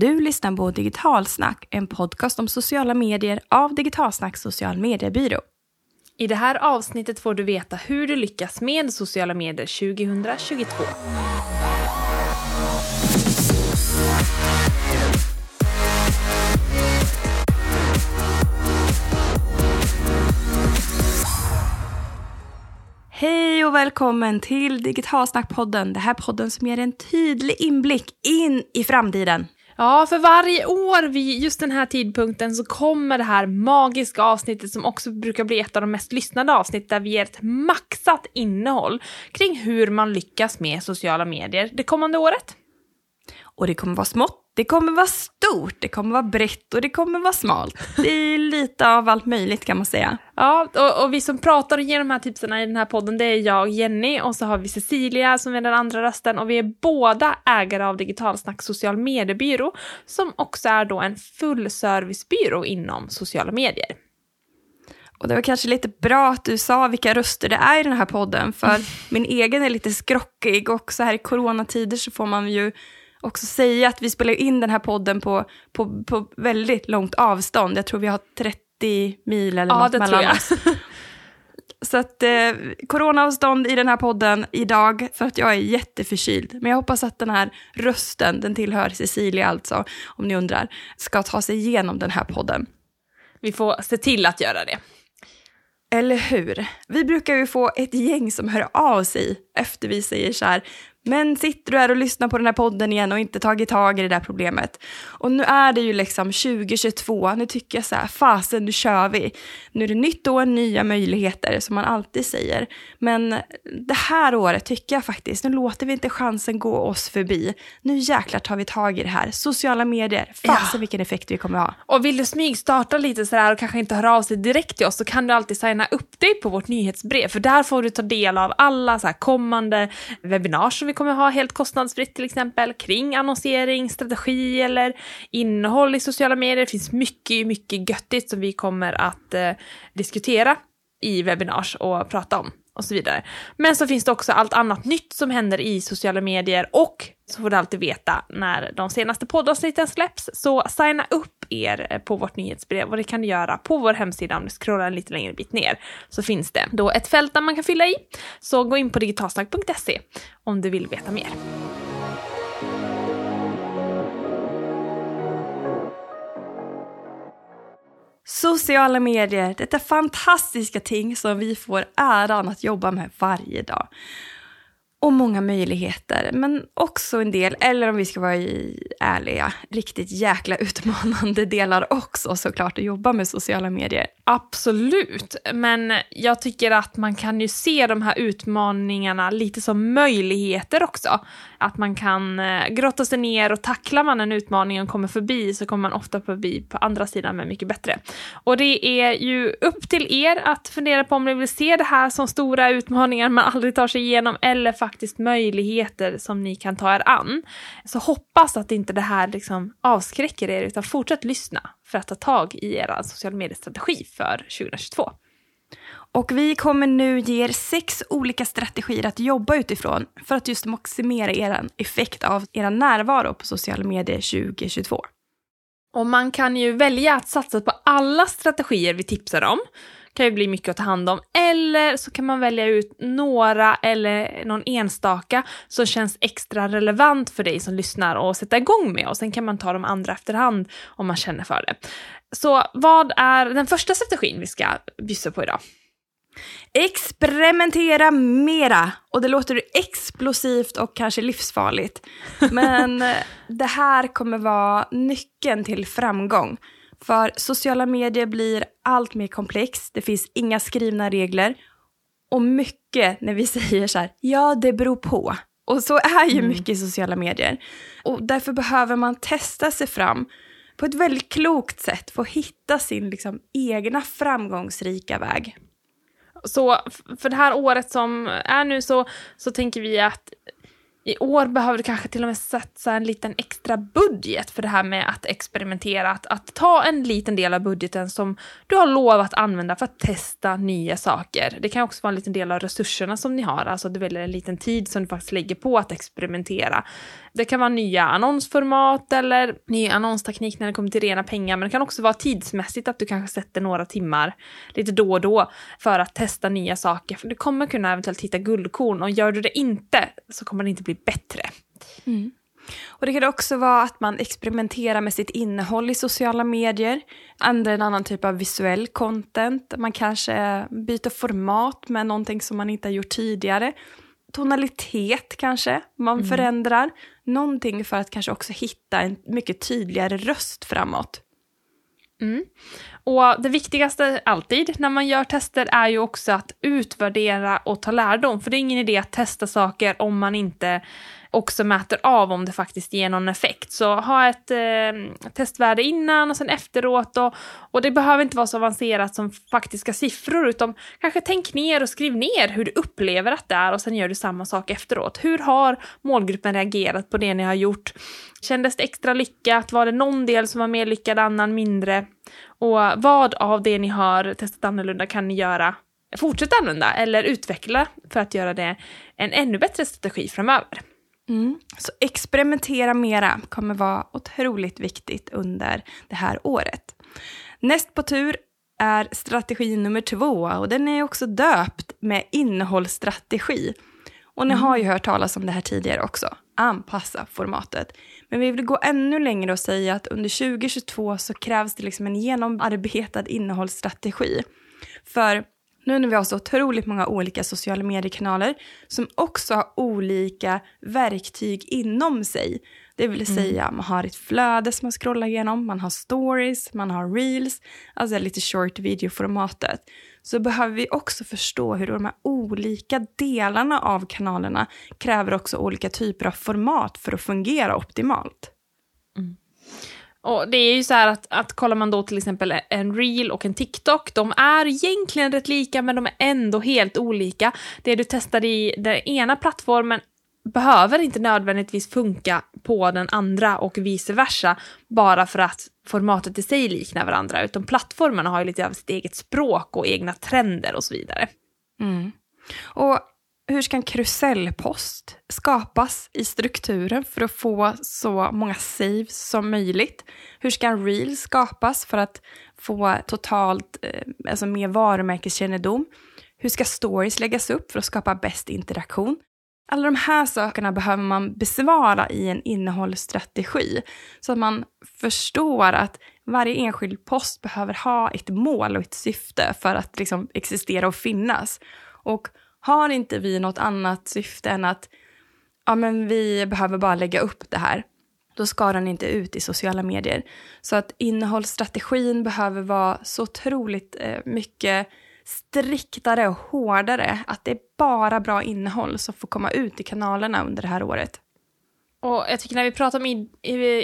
Du lyssnar på Digitalsnack, en podcast om sociala medier av Digitalsnack social mediebyrå. I det här avsnittet får du veta hur du lyckas med sociala medier 2022. Hej och välkommen till Digitalsnackpodden. Det här podden som ger en tydlig inblick in i framtiden. Ja, för varje år vid just den här tidpunkten så kommer det här magiska avsnittet som också brukar bli ett av de mest lyssnade avsnitt där vi ger ett maxat innehåll kring hur man lyckas med sociala medier det kommande året. Och det kommer vara smått, det kommer vara stort, det kommer vara brett och det kommer vara smalt. Det är lite av allt möjligt kan man säga. Ja, och, och vi som pratar och ger de här tipsen i den här podden det är jag, Jenny, och så har vi Cecilia som är den andra rösten och vi är båda ägare av Digitalsnack social mediebyrå som också är då en fullservicebyrå inom sociala medier. Och det var kanske lite bra att du sa vilka röster det är i den här podden, för min egen är lite skrockig och så här i coronatider så får man ju också säga att vi spelar in den här podden på, på, på väldigt långt avstånd. Jag tror vi har 30 mil eller Ja, något det mellan tror jag. oss. Så att eh, coronaavstånd i den här podden idag för att jag är jätteförkyld. Men jag hoppas att den här rösten, den tillhör Cecilia alltså, om ni undrar, ska ta sig igenom den här podden. Vi får se till att göra det. Eller hur? Vi brukar ju få ett gäng som hör av sig efter vi säger så här, men sitter du här och lyssnar på den här podden igen och inte tagit tag i det där problemet? Och nu är det ju liksom 2022, nu tycker jag så här, fasen nu kör vi. Nu är det nytt år, nya möjligheter som man alltid säger. Men det här året tycker jag faktiskt, nu låter vi inte chansen gå oss förbi. Nu jäklar tar vi tag i det här. Sociala medier, fasen Ja. vilken effekt vi kommer ha. Och vill du smygstarta lite sådär och kanske inte höra av sig direkt till oss så kan du alltid signa upp dig på vårt nyhetsbrev för där får du ta del av alla så kommande webbinar som vi kommer ha helt kostnadsfritt till exempel kring annonsering, strategi eller innehåll i sociala medier. Det finns mycket, mycket göttigt som vi kommer att eh, diskutera i webinars och prata om och så vidare. Men så finns det också allt annat nytt som händer i sociala medier och så får du alltid veta när de senaste poddavsnitten släpps. Så signa upp er på vårt nyhetsbrev och det kan du göra på vår hemsida om du scrollar en lite längre bit ner. Så finns det då ett fält där man kan fylla i. Så gå in på digitalsnack.se om du vill veta mer. Sociala medier, detta fantastiska ting som vi får äran att jobba med varje dag. Och många möjligheter, men också en del, eller om vi ska vara ärliga, riktigt jäkla utmanande delar också såklart att jobba med sociala medier. Absolut, men jag tycker att man kan ju se de här utmaningarna lite som möjligheter också. Att man kan eh, grotta sig ner och tacklar man en utmaning och kommer förbi så kommer man ofta förbi på andra sidan med mycket bättre. Och det är ju upp till er att fundera på om ni vill se det här som stora utmaningar man aldrig tar sig igenom eller faktiskt möjligheter som ni kan ta er an. Så hoppas att inte det här liksom avskräcker er utan fortsätt lyssna för att ta tag i er social mediestrategi för 2022. Och vi kommer nu ge er sex olika strategier att jobba utifrån för att just maximera er effekt av er närvaro på sociala medier 2022. Och man kan ju välja att satsa på alla strategier vi tipsar om. Kan ju bli mycket att ta hand om. Eller så kan man välja ut några eller någon enstaka som känns extra relevant för dig som lyssnar och sätta igång med. Och sen kan man ta de andra efterhand om man känner för det. Så vad är den första strategin vi ska bjussa på idag? Experimentera mera! Och det låter explosivt och kanske livsfarligt. Men eh, det här kommer vara nyckeln till framgång. För sociala medier blir allt mer komplext, det finns inga skrivna regler. Och mycket när vi säger så här, ja det beror på. Och så är ju mycket i sociala medier. Och därför behöver man testa sig fram på ett väldigt klokt sätt för att hitta sin liksom, egna framgångsrika väg. Så för det här året som är nu så, så tänker vi att i år behöver du kanske till och med satsa en liten extra budget för det här med att experimentera. Att, att ta en liten del av budgeten som du har lov att använda för att testa nya saker. Det kan också vara en liten del av resurserna som ni har, alltså du väljer en liten tid som du faktiskt lägger på att experimentera. Det kan vara nya annonsformat eller ny annonsteknik när det kommer till rena pengar, men det kan också vara tidsmässigt att du kanske sätter några timmar lite då och då för att testa nya saker. För du kommer kunna eventuellt hitta guldkorn och gör du det inte så kommer det inte bli bättre. Mm. Och Det kan också vara att man experimenterar med sitt innehåll i sociala medier, använder en annan typ av visuell content, man kanske byter format med någonting som man inte har gjort tidigare. Tonalitet kanske man mm. förändrar, någonting för att kanske också hitta en mycket tydligare röst framåt. Mm. Och det viktigaste alltid när man gör tester är ju också att utvärdera och ta lärdom. För det är ingen idé att testa saker om man inte också mäter av om det faktiskt ger någon effekt. Så ha ett eh, testvärde innan och sen efteråt. Och, och det behöver inte vara så avancerat som faktiska siffror, utan kanske tänk ner och skriv ner hur du upplever att det är och sen gör du samma sak efteråt. Hur har målgruppen reagerat på det ni har gjort? Kändes det extra lyckat? Var det någon del som var mer lyckad, annan mindre? Och vad av det ni har testat annorlunda kan ni göra fortsätta använda eller utveckla för att göra det en ännu bättre strategi framöver. Mm. Så experimentera mera kommer vara otroligt viktigt under det här året. Näst på tur är strategi nummer två och den är också döpt med innehållsstrategi. Och ni mm. har ju hört talas om det här tidigare också, anpassa formatet. Men vi vill gå ännu längre och säga att under 2022 så krävs det liksom en genomarbetad innehållsstrategi. För nu när vi har så otroligt många olika sociala mediekanaler som också har olika verktyg inom sig. Det vill mm. säga mm. man har ett flöde som man scrollar igenom, man har stories, man har reels, alltså lite short video-formatet. Så behöver vi också förstå hur de här olika delarna av kanalerna kräver också olika typer av format för att fungera optimalt. Mm. Och det är ju så här att, att kollar man då till exempel en reel och en TikTok, de är egentligen rätt lika men de är ändå helt olika. Det du testar i den ena plattformen behöver inte nödvändigtvis funka på den andra och vice versa, bara för att formatet i sig liknar varandra, utan plattformarna har ju lite av sitt eget språk och egna trender och så vidare. Mm. Och hur ska en karusellpost skapas i strukturen för att få så många saves som möjligt? Hur ska en reel skapas för att få totalt eh, alltså mer varumärkeskännedom? Hur ska stories läggas upp för att skapa bäst interaktion? Alla de här sakerna behöver man besvara i en innehållsstrategi så att man förstår att varje enskild post behöver ha ett mål och ett syfte för att liksom existera och finnas. Och har inte vi något annat syfte än att ja, men vi behöver bara lägga upp det här, då ska den inte ut i sociala medier. Så att innehållsstrategin behöver vara så otroligt eh, mycket striktare och hårdare. Att det är bara bra innehåll som får komma ut i kanalerna under det här året. Och jag tycker när vi pratar om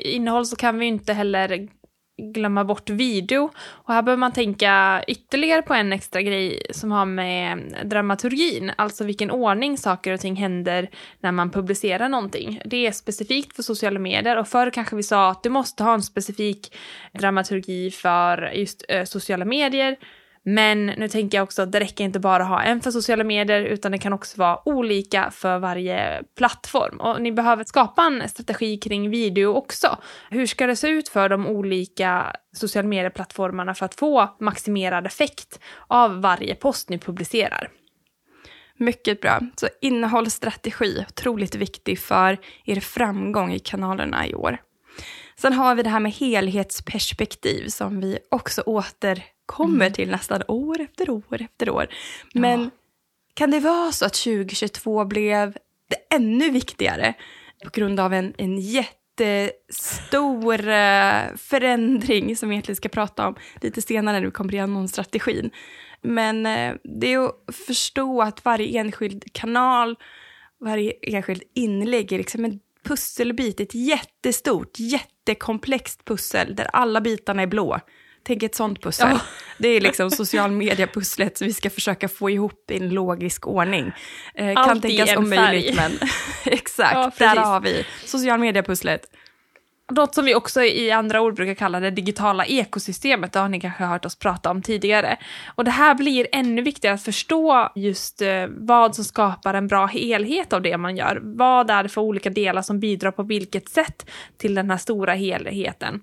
innehåll så kan vi inte heller glömma bort video. Och här behöver man tänka ytterligare på en extra grej som har med dramaturgin, alltså vilken ordning saker och ting händer när man publicerar någonting. Det är specifikt för sociala medier och förr kanske vi sa att du måste ha en specifik dramaturgi för just eh, sociala medier men nu tänker jag också att det räcker inte bara att ha en för sociala medier, utan det kan också vara olika för varje plattform. Och ni behöver skapa en strategi kring video också. Hur ska det se ut för de olika sociala medieplattformarna för att få maximerad effekt av varje post ni publicerar? Mycket bra. Så innehållsstrategi, otroligt viktig för er framgång i kanalerna i år. Sen har vi det här med helhetsperspektiv som vi också åter kommer mm. till nästan år efter år efter år. Men ja. kan det vara så att 2022 blev det ännu viktigare på grund av en, en jättestor uh, förändring som vi egentligen ska prata om lite senare när vi kommer igenom strategin. Men uh, det är att förstå att varje enskild kanal, varje enskild inlägg är liksom en pusselbit, ett jättestort, jättekomplext pussel där alla bitarna är blå tänk ett sånt pussel. Ja. Det är liksom social media-pusslet som vi ska försöka få ihop i en logisk ordning. Eh, kan tänkas omöjligt, men exakt, Ja, där har vi social media-pusslet. Något som vi också i andra ord brukar kalla det digitala ekosystemet, det har ni kanske hört oss prata om tidigare. Och det här blir ännu viktigare att förstå just eh, vad som skapar en bra helhet av det man gör. Vad är det för olika delar som bidrar på vilket sätt till den här stora helheten?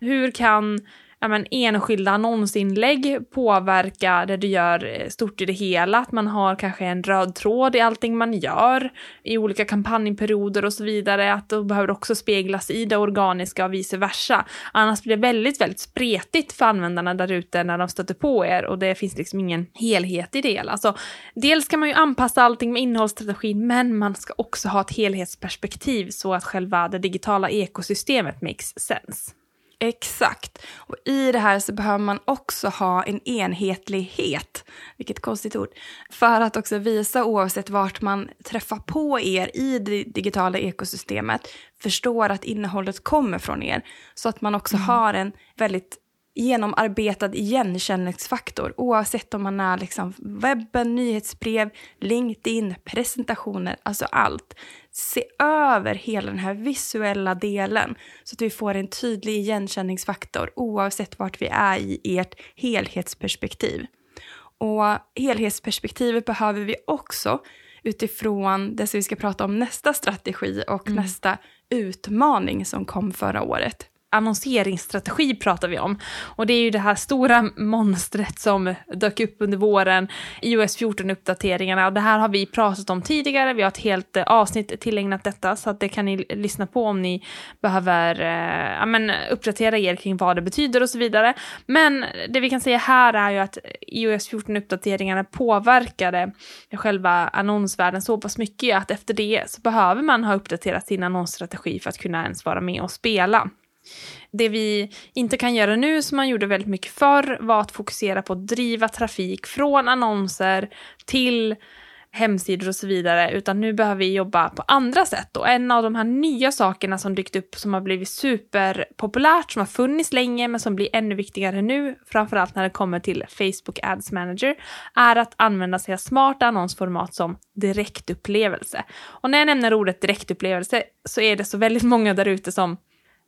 Hur kan ja, men, enskilda annonsinlägg påverka det du gör eh, stort i det hela. Att man har kanske en röd tråd i allting man gör i olika kampanjperioder och så vidare. Att det behöver också speglas i det organiska och vice versa. Annars blir det väldigt, väldigt spretigt för användarna där ute när de stöter på er och det finns liksom ingen helhet i det hela. Alltså, dels kan man ju anpassa allting med innehållsstrategin men man ska också ha ett helhetsperspektiv så att själva det digitala ekosystemet makes sense. Exakt. Och i det här så behöver man också ha en enhetlighet, vilket konstigt ord, för att också visa oavsett vart man träffar på er i det digitala ekosystemet, förstår att innehållet kommer från er, så att man också har en väldigt genomarbetad igenkänningsfaktor oavsett om man är liksom webben, nyhetsbrev, LinkedIn, presentationer, alltså allt. Se över hela den här visuella delen så att vi får en tydlig igenkänningsfaktor oavsett vart vi är i ert helhetsperspektiv. Och helhetsperspektivet behöver vi också utifrån det som vi ska prata om nästa strategi och nästa utmaning som kom förra året annonseringsstrategi pratar vi om. Och det är ju det här stora monstret som dök upp under våren, iOS 14-uppdateringarna. Och det här har vi pratat om tidigare, vi har ett helt eh, avsnitt tillägnat detta, så att det kan ni lyssna på om ni behöver eh, ja, men, uppdatera er kring vad det betyder och så vidare. Men det vi kan säga här är ju att iOS 14-uppdateringarna påverkade själva annonsvärlden så pass mycket att efter det så behöver man ha uppdaterat sin annonsstrategi för att kunna ens vara med och spela. Det vi inte kan göra nu, som man gjorde väldigt mycket förr, var att fokusera på att driva trafik från annonser till hemsidor och så vidare, utan nu behöver vi jobba på andra sätt. Och en av de här nya sakerna som dykt upp som har blivit superpopulärt, som har funnits länge men som blir ännu viktigare nu, framförallt när det kommer till Facebook Ads Manager, är att använda sig av smarta annonsformat som direktupplevelse. Och när jag nämner ordet direktupplevelse så är det så väldigt många där ute som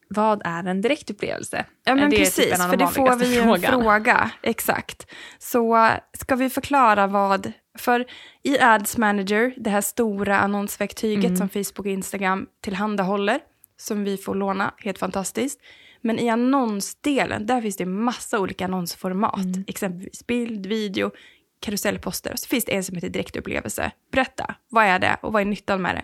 vad är en direktupplevelse? Ja men det precis, typ för de det får vi ju en vanligaste fråga. Exakt. Så ska vi förklara vad, för i Ads Manager, det här stora annonsverktyget Mm. som Facebook och Instagram tillhandahåller, som vi får låna, helt fantastiskt. Men i annonsdelen, där finns det massa olika annonsformat. Mm. Exempelvis bild, video, karusellposter. Så finns det en som heter direktupplevelse. Berätta, vad är det och vad är nyttan med det?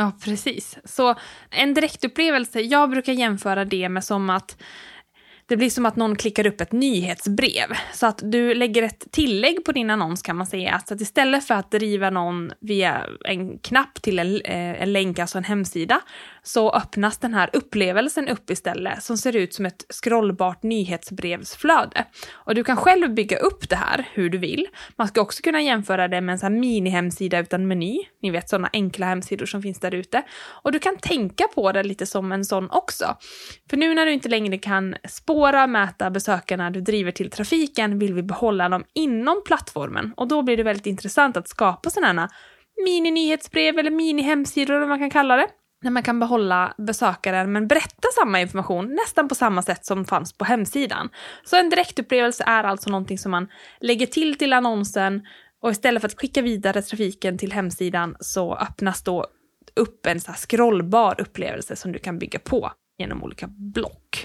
Ja, precis. Så en direktupplevelse, jag brukar jämföra det med som att det blir som att någon klickar upp ett nyhetsbrev. Så att du lägger ett tillägg på din annons kan man säga. Så att istället för att driva någon via en knapp till en, eh, en länk, alltså en hemsida, så öppnas den här upplevelsen upp istället som ser ut som ett scrollbart nyhetsbrevsflöde. Och du kan själv bygga upp det här hur du vill. Man ska också kunna jämföra det med en sån här mini-hemsida utan meny. Ni vet sådana enkla hemsidor som finns där ute. Och du kan tänka på det lite som en sån också. För nu när du inte längre kan spåra, mäta besökarna du driver till trafiken vill vi behålla dem inom plattformen. Och då blir det väldigt intressant att skapa sådana här mini-nyhetsbrev eller mini-hemsidor eller vad man kan kalla det. När man kan behålla besökaren men berätta samma information nästan på samma sätt som fanns på hemsidan. Så en direktupplevelse är alltså någonting som man lägger till till annonsen och istället för att skicka vidare trafiken till hemsidan så öppnas då upp en så här scrollbar upplevelse som du kan bygga på genom olika block.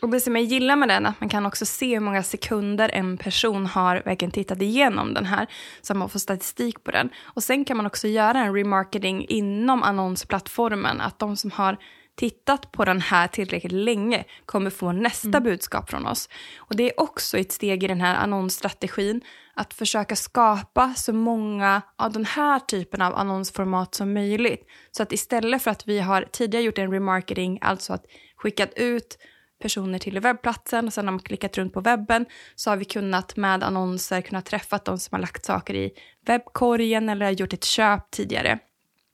Och det som jag gillar med den är att man kan också se hur många sekunder en person har verkligen tittat igenom den här. Så man får statistik på den. Och sen kan man också göra en remarketing inom annonsplattformen. Att de som har tittat på den här tillräckligt länge kommer få nästa budskap från oss. Och det är också ett steg i den här annonsstrategin att försöka skapa så många av den här typen av annonsformat som möjligt. Så att istället för att vi har tidigare gjort en remarketing, alltså att skickat ut personer till webbplatsen och sen har man klickat runt på webben så har vi kunnat med annonser kunna träffa de som har lagt saker i webbkorgen eller har gjort ett köp tidigare.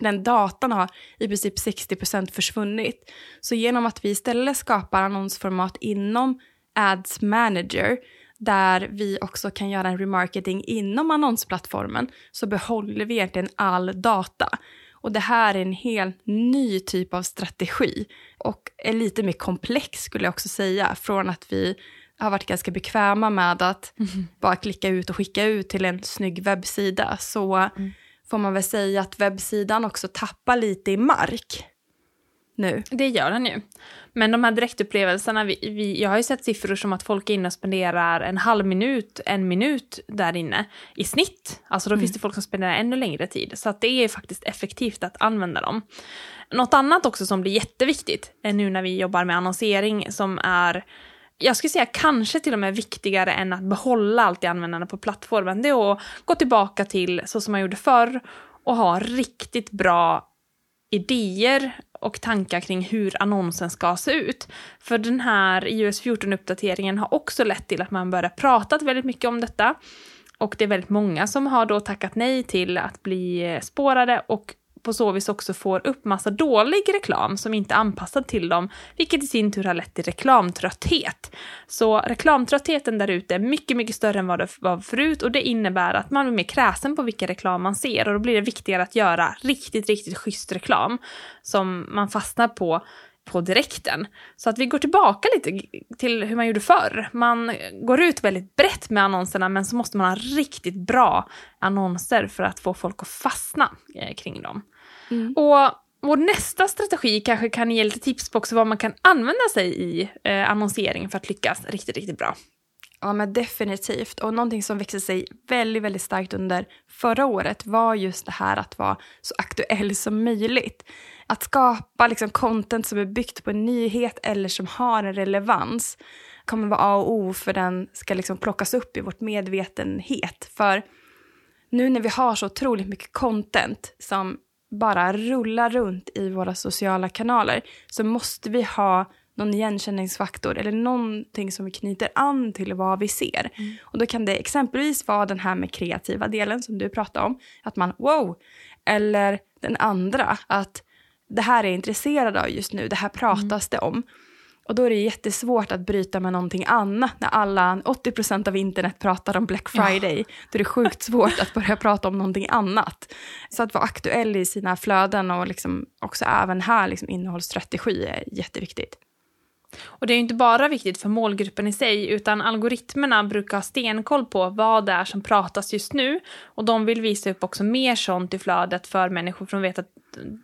Den datan har i princip 60% försvunnit. Så genom att vi istället skapar annonsformat inom Ads Manager där vi också kan göra en remarketing inom annonsplattformen så behåller vi egentligen all data. Och det här är en helt ny typ av strategi och är lite mer komplex skulle jag också säga. Från att vi har varit ganska bekväma med att mm. bara klicka ut och skicka ut till en snygg webbsida så mm. får man väl säga att webbsidan också tappar lite i mark nu. Det gör den ju. Men de här direktupplevelserna, vi, vi, jag har ju sett siffror som att folk är inne och spenderar en halv minut, en minut där inne i snitt. Alltså då mm. finns det folk som spenderar ännu längre tid. Så att det är faktiskt effektivt att använda dem. Något annat också som blir jätteviktigt är nu när vi jobbar med annonsering som är jag skulle säga kanske till och med viktigare än att behålla allt i användande på plattformen. Det är att gå tillbaka till så som man gjorde förr och ha riktigt bra idéer och tankar kring hur annonsen ska se ut. För den här iOS 14-uppdateringen har också lett till att man börjar prata väldigt mycket om detta. Och det är väldigt många som har då tackat nej till att bli spårade och på så vis också får upp massa dålig reklam som inte är anpassad till dem, vilket i sin tur har lett till reklamtrötthet. Så reklamtröttheten där ute är mycket, mycket större än vad det var förut och det innebär att man blir mer kräsen på vilken reklam man ser och då blir det viktigare att göra riktigt, riktigt schysst reklam som man fastnar på på direkten. Så att vi går tillbaka lite till hur man gjorde förr. Man går ut väldigt brett med annonserna men så måste man ha riktigt bra annonser för att få folk att fastna eh, kring dem. Mm. Och vår nästa strategi kanske kan ge lite tips på också vad man kan använda sig i eh, annonsering för att lyckas riktigt, riktigt bra. Ja men definitivt. Och någonting som växte sig väldigt, väldigt starkt under förra året var just det här att vara så aktuell som möjligt. Att skapa liksom content som är byggt på en nyhet eller som har en relevans kommer vara A och O för den ska liksom plockas upp i vårt medvetenhet. För nu när vi har så otroligt mycket content som bara rullar runt i våra sociala kanaler så måste vi ha någon igenkänningsfaktor eller någonting som vi knyter an till vad vi ser. Mm. Och då kan det exempelvis vara den här med kreativa delen som du pratade om, att man wow, eller den andra, att det här är jag intresserad av just nu, det här pratas mm. det om. Och då är det jättesvårt att bryta med någonting annat när alla, 80% av internet pratar om Black Friday. Ja. Då är det sjukt svårt att börja prata om någonting annat. Så att vara aktuell i sina flöden och liksom också även här liksom innehållsstrategi är jätteviktigt. Och det är ju inte bara viktigt för målgruppen i sig, utan algoritmerna brukar ha stenkoll på vad det är som pratas just nu. Och de vill visa upp också mer sånt i flödet för människor, för de vet att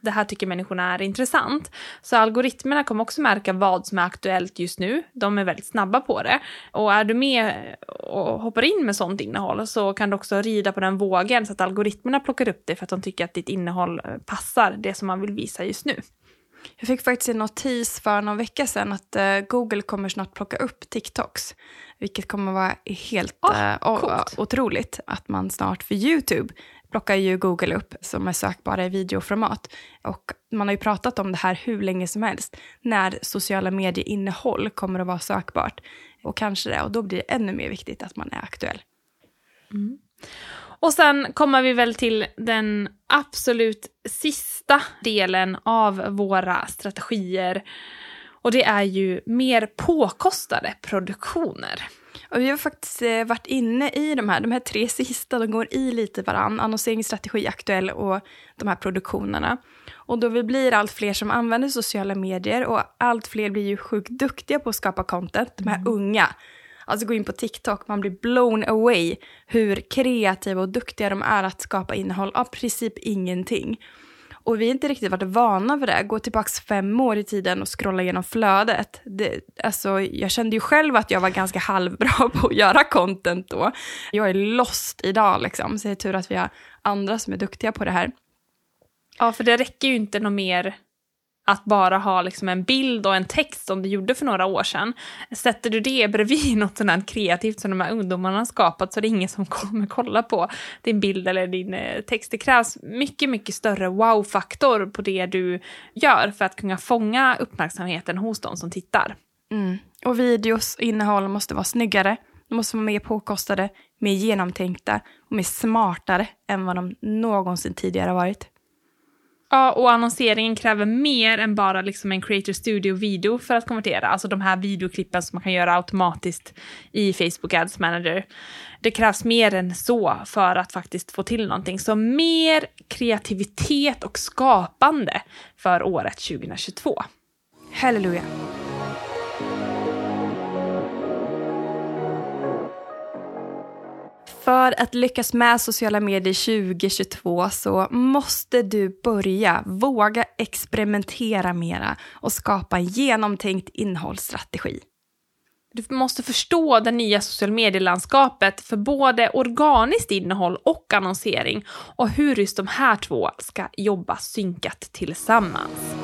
det här tycker människorna är intressant. Så algoritmerna kommer också märka vad som är aktuellt just nu. De är väldigt snabba på det. Och är du med och hoppar in med sånt innehåll så kan du också rida på den vågen så att algoritmerna plockar upp det för att de tycker att ditt innehåll passar det som man vill visa just nu. Jag fick faktiskt en notis för någon vecka sedan att uh, Google kommer snart plocka upp TikToks. Vilket kommer vara helt oh, uh, otroligt att man snart för YouTube plockar ju Google upp som är sökbara i videoformat. Och man har ju pratat om det här hur länge som helst, när sociala medieinnehåll kommer att vara sökbart. Och kanske det, och då blir det ännu mer viktigt att man är aktuell. Mm. Och sen kommer vi väl till den absolut sista delen av våra strategier. Och det är ju mer påkostade produktioner. Och vi har faktiskt eh, varit inne i de här, de här tre sista, de går i lite varann, annonseringsstrategi, aktuell och de här produktionerna. Och då vi blir allt fler som använder sociala medier och allt fler blir ju sjukt duktiga på att skapa content, de här mm. unga. Alltså gå in på TikTok, man blir blown away hur kreativa och duktiga de är att skapa innehåll av princip ingenting. Och vi har inte riktigt varit vana vid det. Gå tillbaka fem år i tiden och scrolla igenom flödet. Det, alltså, jag kände ju själv att jag var ganska halvbra på att göra content då. Jag är lost idag liksom, så det är tur att vi har andra som är duktiga på det här. Ja, för det räcker ju inte något mer att bara ha liksom en bild och en text som du gjorde för några år sedan. Sätter du det bredvid något sånt här kreativt som de här ungdomarna har skapat så är det ingen som kommer kolla på din bild eller din eh, text. Det krävs mycket, mycket större wow-faktor på det du gör för att kunna fånga uppmärksamheten hos de som tittar. Mm. Och videos och innehåll måste vara snyggare, de måste vara mer påkostade, mer genomtänkta och mer smartare än vad de någonsin tidigare har varit. Ja, och annonseringen kräver mer än bara liksom en Creator Studio-video för att konvertera. Alltså de här videoklippen som man kan göra automatiskt i Facebook Ads Manager. Det krävs mer än så för att faktiskt få till någonting. Så mer kreativitet och skapande för året 2022. Halleluja. För att lyckas med sociala medier 2022 så måste du börja våga experimentera mera och skapa en genomtänkt innehållsstrategi. Du måste förstå det nya sociala medielandskapet för både organiskt innehåll och annonsering och hur just de här två ska jobba synkat tillsammans.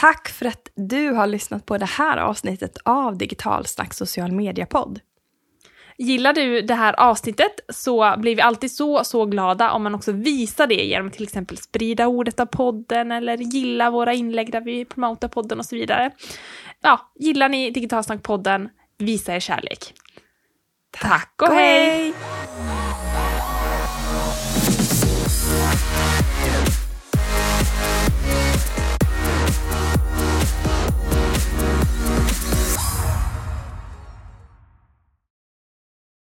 Tack för att du har lyssnat på det här avsnittet av Digitalsnack social media-podd. Gillar du det här avsnittet så blir vi alltid så, så glada om man också visar det genom att till exempel sprida ordet av podden eller gilla våra inlägg där vi promotar podden och så vidare. Ja, gillar ni Digitalsnack-podden, visa er kärlek. Tack och hej!